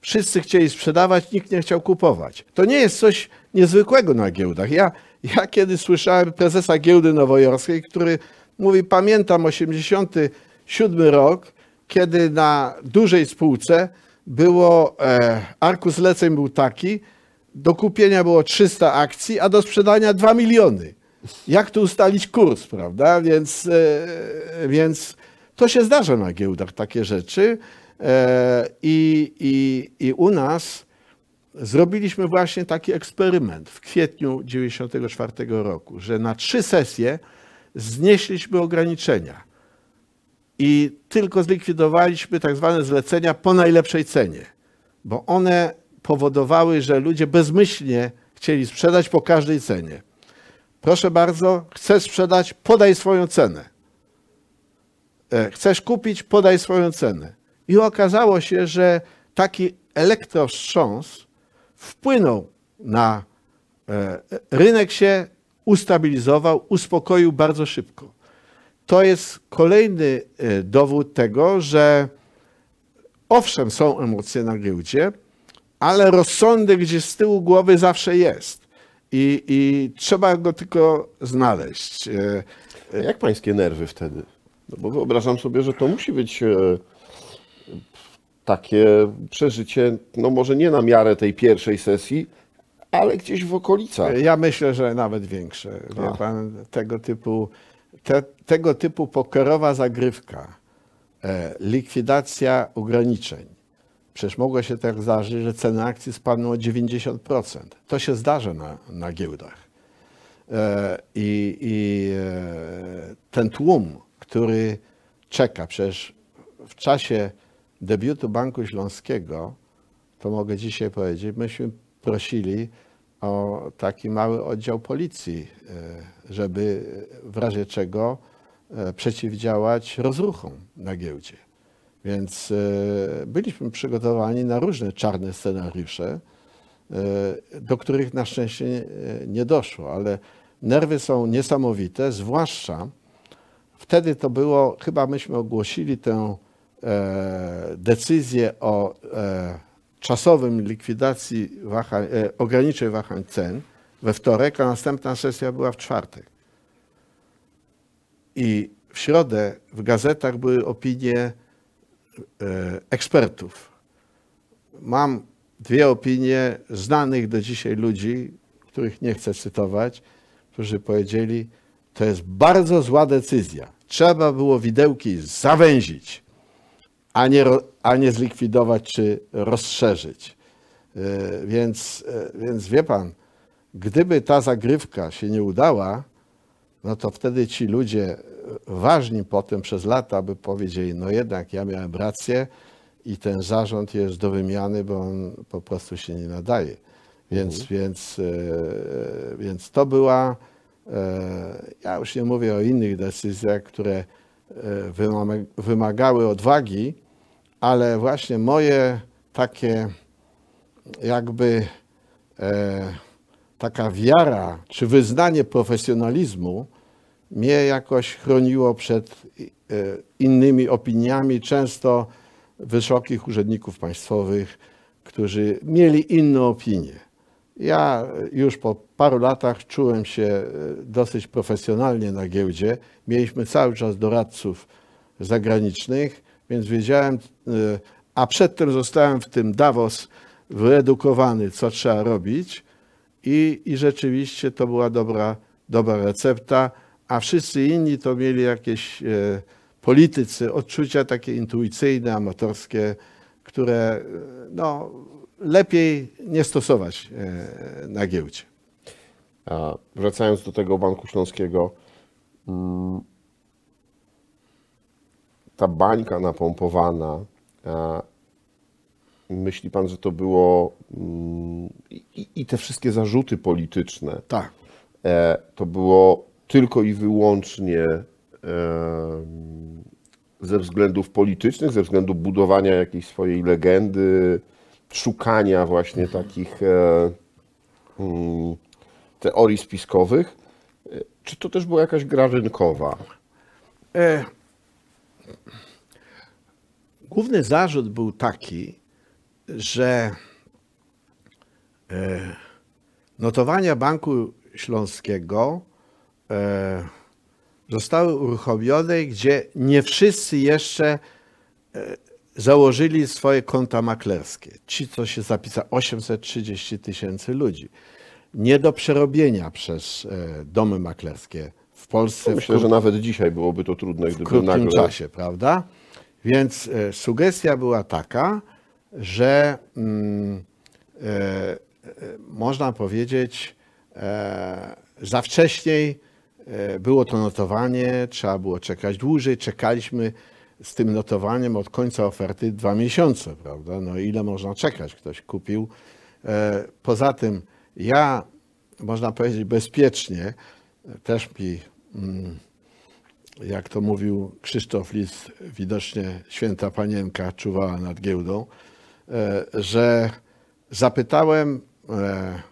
Wszyscy chcieli sprzedawać, nikt nie chciał kupować. To nie jest coś niezwykłego na giełdach. Ja, ja kiedy słyszałem prezesa giełdy nowojorskiej, który mówi, pamiętam 87 rok, kiedy na dużej spółce było, e, arkus zleceń był taki, do kupienia było 300 akcji, a do sprzedania 2 miliony. Jak tu ustalić kurs, prawda? Więc, e, więc to się zdarza na giełdach, takie rzeczy. E, I, i, I u nas zrobiliśmy właśnie taki eksperyment w kwietniu 1994 roku, że na trzy sesje znieśliśmy ograniczenia i tylko zlikwidowaliśmy tak zwane zlecenia po najlepszej cenie, bo one powodowały, że ludzie bezmyślnie chcieli sprzedać po każdej cenie. Proszę bardzo, chcesz sprzedać, podaj swoją cenę. E, Chcesz kupić, podaj swoją cenę. I okazało się, że taki elektrowstrząs wpłynął na e, rynek się ustabilizował, uspokoił bardzo szybko. to jest kolejny e, dowód tego, że owszem, są emocje na giełdzie, ale rozsądek gdzieś z tyłu głowy zawsze jest. I, i trzeba go tylko znaleźć. E, Jak pańskie nerwy wtedy? No bo wyobrażam sobie, że to musi być e, takie przeżycie, no może nie na miarę tej pierwszej sesji, ale gdzieś w okolicach. Ja myślę, że nawet większe. Wie pan, tego typu, te, tego typu pokerowa zagrywka, e, likwidacja ograniczeń. Przecież mogło się tak zdarzyć, że ceny akcji spadną o 90%. To się zdarza na, na giełdach. E, I, i e, ten tłum, który czeka, przecież w czasie debiutu Banku Śląskiego, to mogę dzisiaj powiedzieć, myśmy prosili o taki mały oddział policji, e, żeby w razie czego przeciwdziałać rozruchom na giełdzie. Więc e, byliśmy przygotowani na różne czarne scenariusze, e, do których na szczęście nie, doszło, ale nerwy są niesamowite, zwłaszcza wtedy to było, chyba myśmy ogłosili tę e, decyzję o czasowym likwidacji wahań, ograniczeń wahań cen we wtorek, a następna sesja była w czwartek. I w środę w gazetach były opinie ekspertów. Mam dwie opinie znanych do dzisiaj ludzi, których nie chcę cytować, którzy powiedzieli, to jest bardzo zła decyzja. Trzeba było widełki zawęzić, a nie, a nie zlikwidować czy rozszerzyć. E, Więc, e, więc wie pan, gdyby ta zagrywka się nie udała, no to wtedy ci ludzie ważni potem przez lata by powiedzieli, no jednak ja miałem rację i ten zarząd jest do wymiany, bo on po prostu się nie nadaje. Więc, więc, e, więc to była, e, ja już nie mówię o innych decyzjach, które e, wymag- wymagały odwagi, ale właśnie moje takie jakby e, taka wiara czy wyznanie profesjonalizmu mnie jakoś chroniło przed e, innymi opiniami, często wysokich urzędników państwowych, którzy mieli inne opinie. Ja już po paru latach czułem się e, dosyć profesjonalnie na giełdzie. Mieliśmy cały czas doradców zagranicznych, więc wiedziałem, e, a przedtem zostałem w tym Davos wyedukowany, co trzeba robić i, i rzeczywiście to była dobra, dobra recepta, a wszyscy inni to mieli jakieś e, politycy, odczucia takie intuicyjne, amatorskie, które e, no, lepiej nie stosować e, na giełdzie. A wracając do tego Banku Śląskiego, mm, ta bańka napompowana, a myśli pan, że to było mm, i, i te wszystkie zarzuty polityczne, Tak. e, to było tylko i wyłącznie e, ze względów politycznych, ze względu budowania jakiejś swojej legendy, szukania właśnie takich e, mm, teorii spiskowych, czy to też była jakaś gra rynkowa? Główny zarzut był taki, że e, notowania Banku Śląskiego e, zostały uruchomione, gdzie nie wszyscy jeszcze e, założyli swoje konta maklerskie. Ci, co się zapisali, 830 tysięcy ludzi. Nie do przerobienia przez domy maklerskie w Polsce. w Myślę, że nawet dzisiaj byłoby to trudne, w gdyby krótkim nagle... czasie, prawda? Więc sugestia była taka, że mm, e, e, można powiedzieć, e, za wcześniej e, było to notowanie, trzeba było czekać dłużej. Czekaliśmy z tym notowaniem od końca oferty dwa miesiące, prawda? No ile można czekać? Ktoś kupił. E, Poza tym ja, można powiedzieć bezpiecznie, też mi mm, jak to mówił Krzysztof Lis, widocznie święta panienka czuwała nad giełdą, że zapytałem e,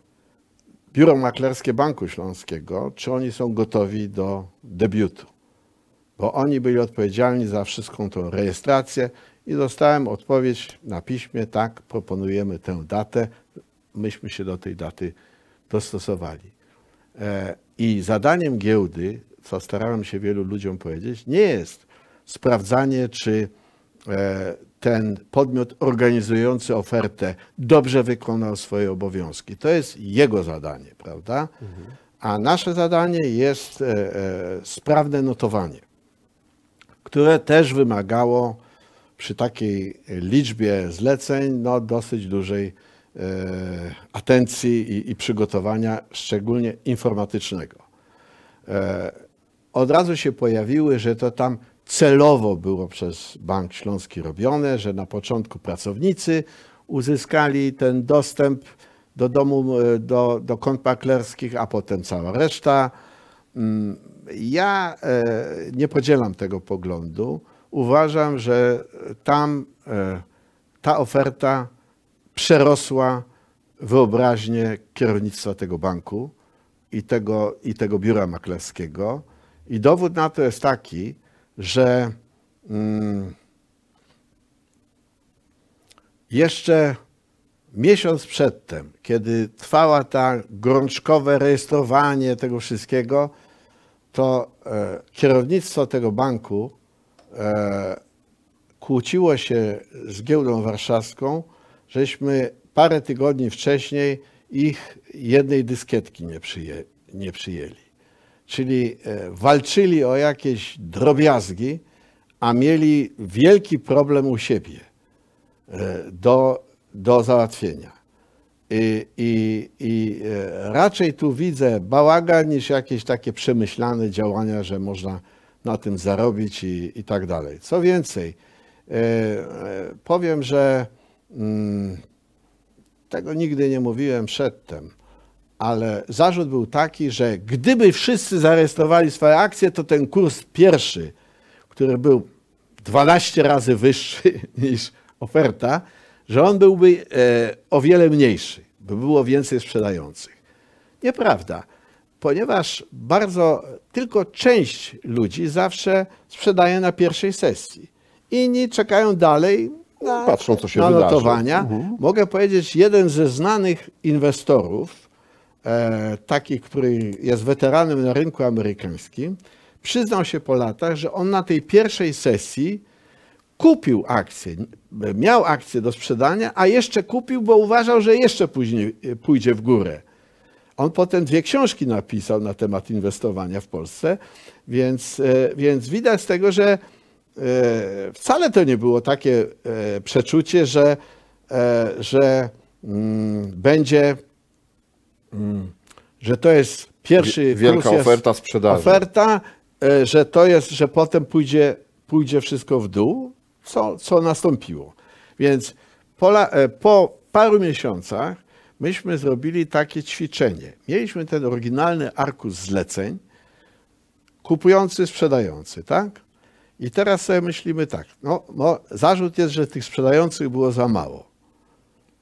biuro maklerskie Banku Śląskiego, czy oni są gotowi do debiutu. bo oni byli odpowiedzialni za wszystką tą rejestrację i dostałem odpowiedź na piśmie, tak, proponujemy tę datę. Myśmy się do tej daty dostosowali. E, I zadaniem giełdy, co starałem się wielu ludziom powiedzieć, nie jest sprawdzanie, czy e, ten podmiot organizujący ofertę dobrze wykonał swoje obowiązki. To jest jego zadanie, prawda? A nasze zadanie jest e, e, sprawne notowanie, które też wymagało przy takiej liczbie zleceń no, dosyć dużej e, atencji i, i przygotowania, szczególnie informatycznego. Od razu się pojawiły, że to tam celowo było przez Bank Śląski robione, że na początku pracownicy uzyskali ten dostęp do domu, e, do, do kont maklerskich, a potem cała reszta. Mm, Ja e, nie podzielam tego poglądu. Uważam, że tam e, ta oferta przerosła wyobraźnię kierownictwa tego banku i tego, i tego biura maklerskiego. I dowód na to jest taki, że mm, jeszcze miesiąc przedtem, kiedy trwała ta gorączkowe rejestrowanie tego wszystkiego, to e, kierownictwo tego banku e, kłóciło się z giełdą warszawską, żeśmy parę tygodni wcześniej ich jednej dyskietki nie, przyję, nie przyjęli. Czyli e, walczyli o jakieś drobiazgi, a mieli wielki problem u siebie e, do, do załatwienia. I, i, I e, raczej tu widzę bałagan niż jakieś takie przemyślane działania, że można na tym zarobić i, i tak dalej. Co więcej, powiem, że mm, tego nigdy nie mówiłem przedtem, ale zarzut był taki, że gdyby wszyscy zarejestrowali swoje akcje, to ten kurs pierwszy, który był 12 razy wyższy niż oferta, że on byłby e, o wiele mniejszy, by było więcej sprzedających. Nieprawda, ponieważ bardzo tylko część ludzi zawsze sprzedaje na pierwszej sesji. Inni czekają dalej na, Patrzą, co się na notowania. Mogę powiedzieć, jeden ze znanych inwestorów, taki, który jest weteranem na rynku amerykańskim, przyznał się po latach, że on na tej pierwszej sesji kupił akcję, miał akcję do sprzedania, a jeszcze kupił, bo uważał, że jeszcze później e, pójdzie w górę. On potem dwie książki napisał na temat inwestowania w Polsce, więc, e, więc widać z tego, że e, wcale to nie było takie e, przeczucie, że, e, że mm, będzie, że to jest pierwszy Wielka oferta sprzedaży. Oferta, e, że to jest, że potem pójdzie, pójdzie wszystko w dół, co, co nastąpiło. Więc po, la- e, po paru miesiącach myśmy zrobili takie ćwiczenie. Mieliśmy ten oryginalny arkusz zleceń, kupujący, sprzedający, tak? I teraz sobie myślimy tak, no, no zarzut jest, że tych sprzedających było za mało.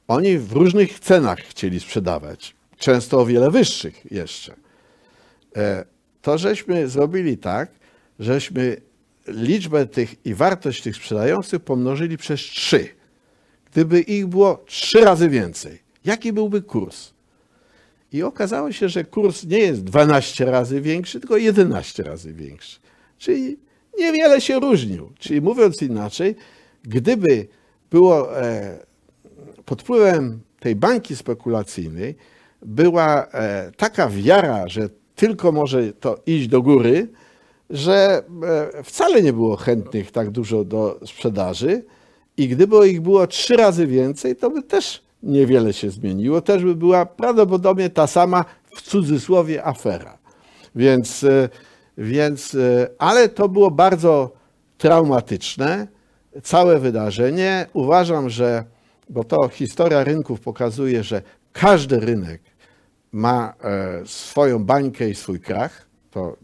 Oni w różnych cenach chcieli sprzedawać, często o wiele wyższych jeszcze. E, To żeśmy zrobili tak, żeśmy liczbę tych i wartość tych sprzedających pomnożyli przez trzy. Gdyby ich było trzy razy więcej, jaki byłby kurs? I okazało się, że kurs nie jest 12 razy większy, tylko 11 razy większy. Czyli niewiele się różnił. Czyli mówiąc inaczej, gdyby było e, pod wpływem tej bańki spekulacyjnej była e, taka wiara, że tylko może to iść do góry, że e, wcale nie było chętnych tak dużo do sprzedaży i gdyby ich było trzy razy więcej, to by też niewiele się zmieniło. Też by była prawdopodobnie ta sama w cudzysłowie afera. Więc, e, więc ale to było bardzo traumatyczne, całe wydarzenie. Uważam, że, bo to historia rynków pokazuje, że każdy rynek ma e, swoją bańkę i swój krach, to, e,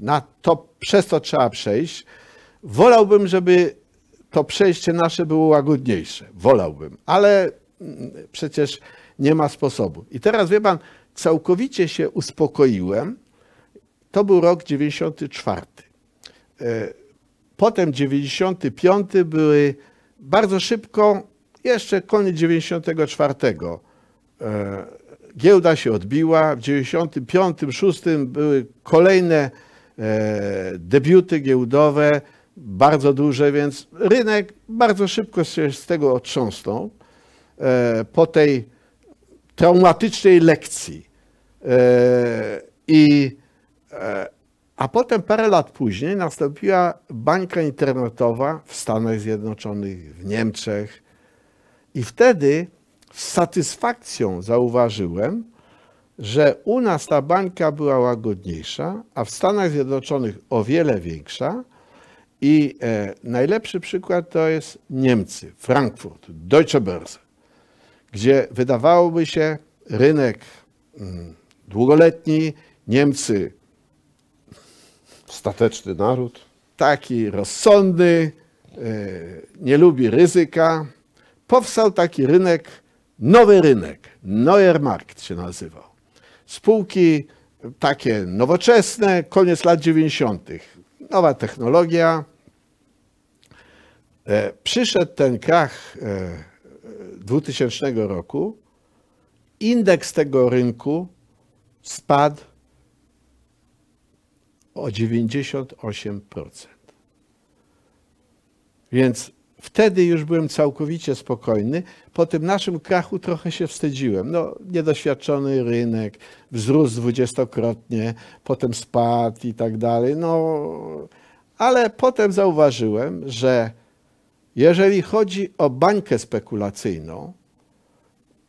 na to przez to trzeba przejść. Wolałbym, żeby to przejście nasze było łagodniejsze. Wolałbym, ale mm, przecież nie ma sposobu. I teraz wie pan, całkowicie się uspokoiłem. To był rok 94. e, potem 95 były bardzo szybko, jeszcze koniec 94. Giełda się odbiła. W 95, 6 były kolejne e, debiuty giełdowe, bardzo duże, więc rynek bardzo szybko się z tego otrząsnął. E, po tej traumatycznej lekcji. E, I, a potem parę lat później nastąpiła bańka internetowa w Stanach Zjednoczonych, w Niemczech. I wtedy z satysfakcją zauważyłem, że u nas ta bańka była łagodniejsza, a w Stanach Zjednoczonych o wiele większa. I e, najlepszy przykład to jest Niemcy, Frankfurt, Deutsche Börse gdzie wydawałoby się rynek mm, długoletni, Niemcy Stateczny naród. taki rozsądny, e, nie lubi ryzyka. Powstał taki rynek, nowy rynek, Neuer Markt się nazywał. Spółki takie nowoczesne, koniec lat 90. Nowa technologia. E, Przyszedł ten krach e, 2000 roku, indeks tego rynku spadł o 98%. Więc wtedy już byłem całkowicie spokojny. Po tym naszym krachu trochę się wstydziłem. No, niedoświadczony rynek, wzrósł dwudziestokrotnie, potem spadł i tak dalej. No, ale potem zauważyłem, że jeżeli chodzi o bańkę spekulacyjną,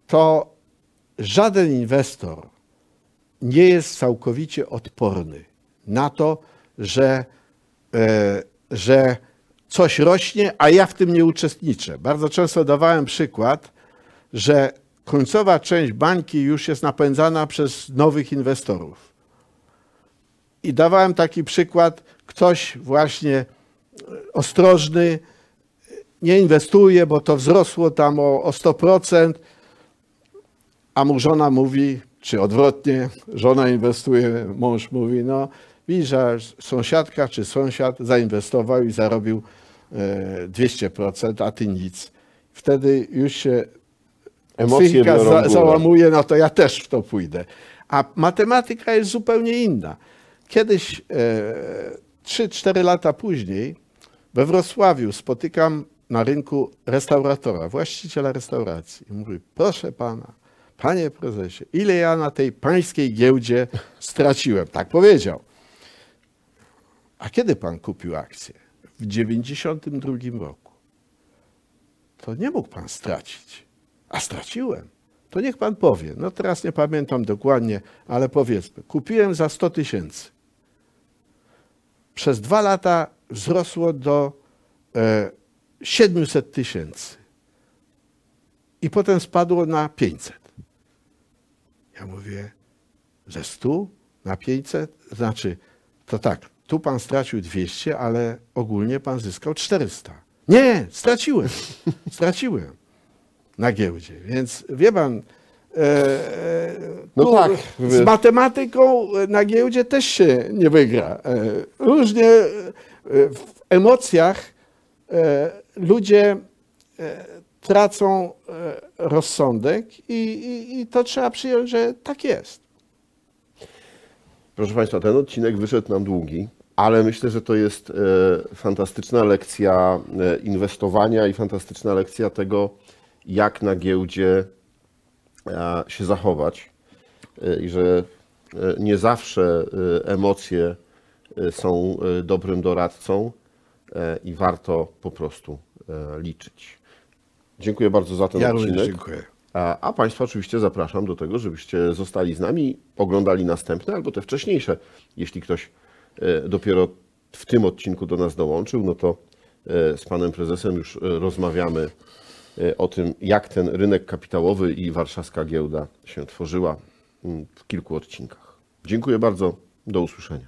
to żaden inwestor nie jest całkowicie odporny na to, że, e, że coś rośnie, a ja w tym nie uczestniczę. Bardzo często dawałem przykład, że końcowa część bańki już jest napędzana przez nowych inwestorów. I dawałem taki przykład, ktoś właśnie e, ostrożny, nie inwestuje, bo to wzrosło tam o, o 100%, a mu żona mówi, czy odwrotnie, żona inwestuje, mąż mówi, no widzisz, że sąsiadka czy sąsiad zainwestował i zarobił e, 200%, a ty nic. Wtedy już się Emocje psychika za, załamuje, no to ja też w to pójdę. A matematyka jest zupełnie inna. Kiedyś, e, 3-4 lata później, we Wrocławiu spotykam na rynku restauratora, właściciela restauracji. I mówi, proszę pana, panie prezesie, ile ja na tej pańskiej giełdzie straciłem? Tak powiedział. A kiedy pan kupił akcję? W 92 roku. To nie mógł pan stracić. A straciłem. To niech pan powie. No teraz nie pamiętam dokładnie, ale powiedzmy. Kupiłem za 100 tysięcy. Przez dwa lata wzrosło do e, 700 tysięcy. I potem spadło na 500. Ja mówię, ze 100 na 500? Znaczy, to tak, tu pan stracił 200, ale ogólnie pan zyskał 400. Nie, straciłem. Straciłem na giełdzie. Więc wie pan, e, e, No tu tak. z matematyką na giełdzie też się nie wygra. E, Różnie e, w emocjach e, ludzie e, tracą e, rozsądek i, i, i to trzeba przyjąć, że tak jest. Proszę Państwa, ten odcinek wyszedł nam długi, ale myślę, że to jest e, fantastyczna lekcja e, inwestowania i fantastyczna lekcja tego, jak na giełdzie e, się zachować. I że nie zawsze emocje są dobrym doradcą i warto po prostu liczyć. Dziękuję bardzo za ten Ja odcinek. dziękuję. A, a Państwa oczywiście zapraszam do tego, żebyście zostali z nami, oglądali następne albo te wcześniejsze. Jeśli ktoś dopiero w tym odcinku do nas dołączył, no to e, z Panem Prezesem już e, rozmawiamy e, o tym, jak ten rynek kapitałowy i warszawska giełda się tworzyła mm, w kilku odcinkach. Dziękuję bardzo, do usłyszenia.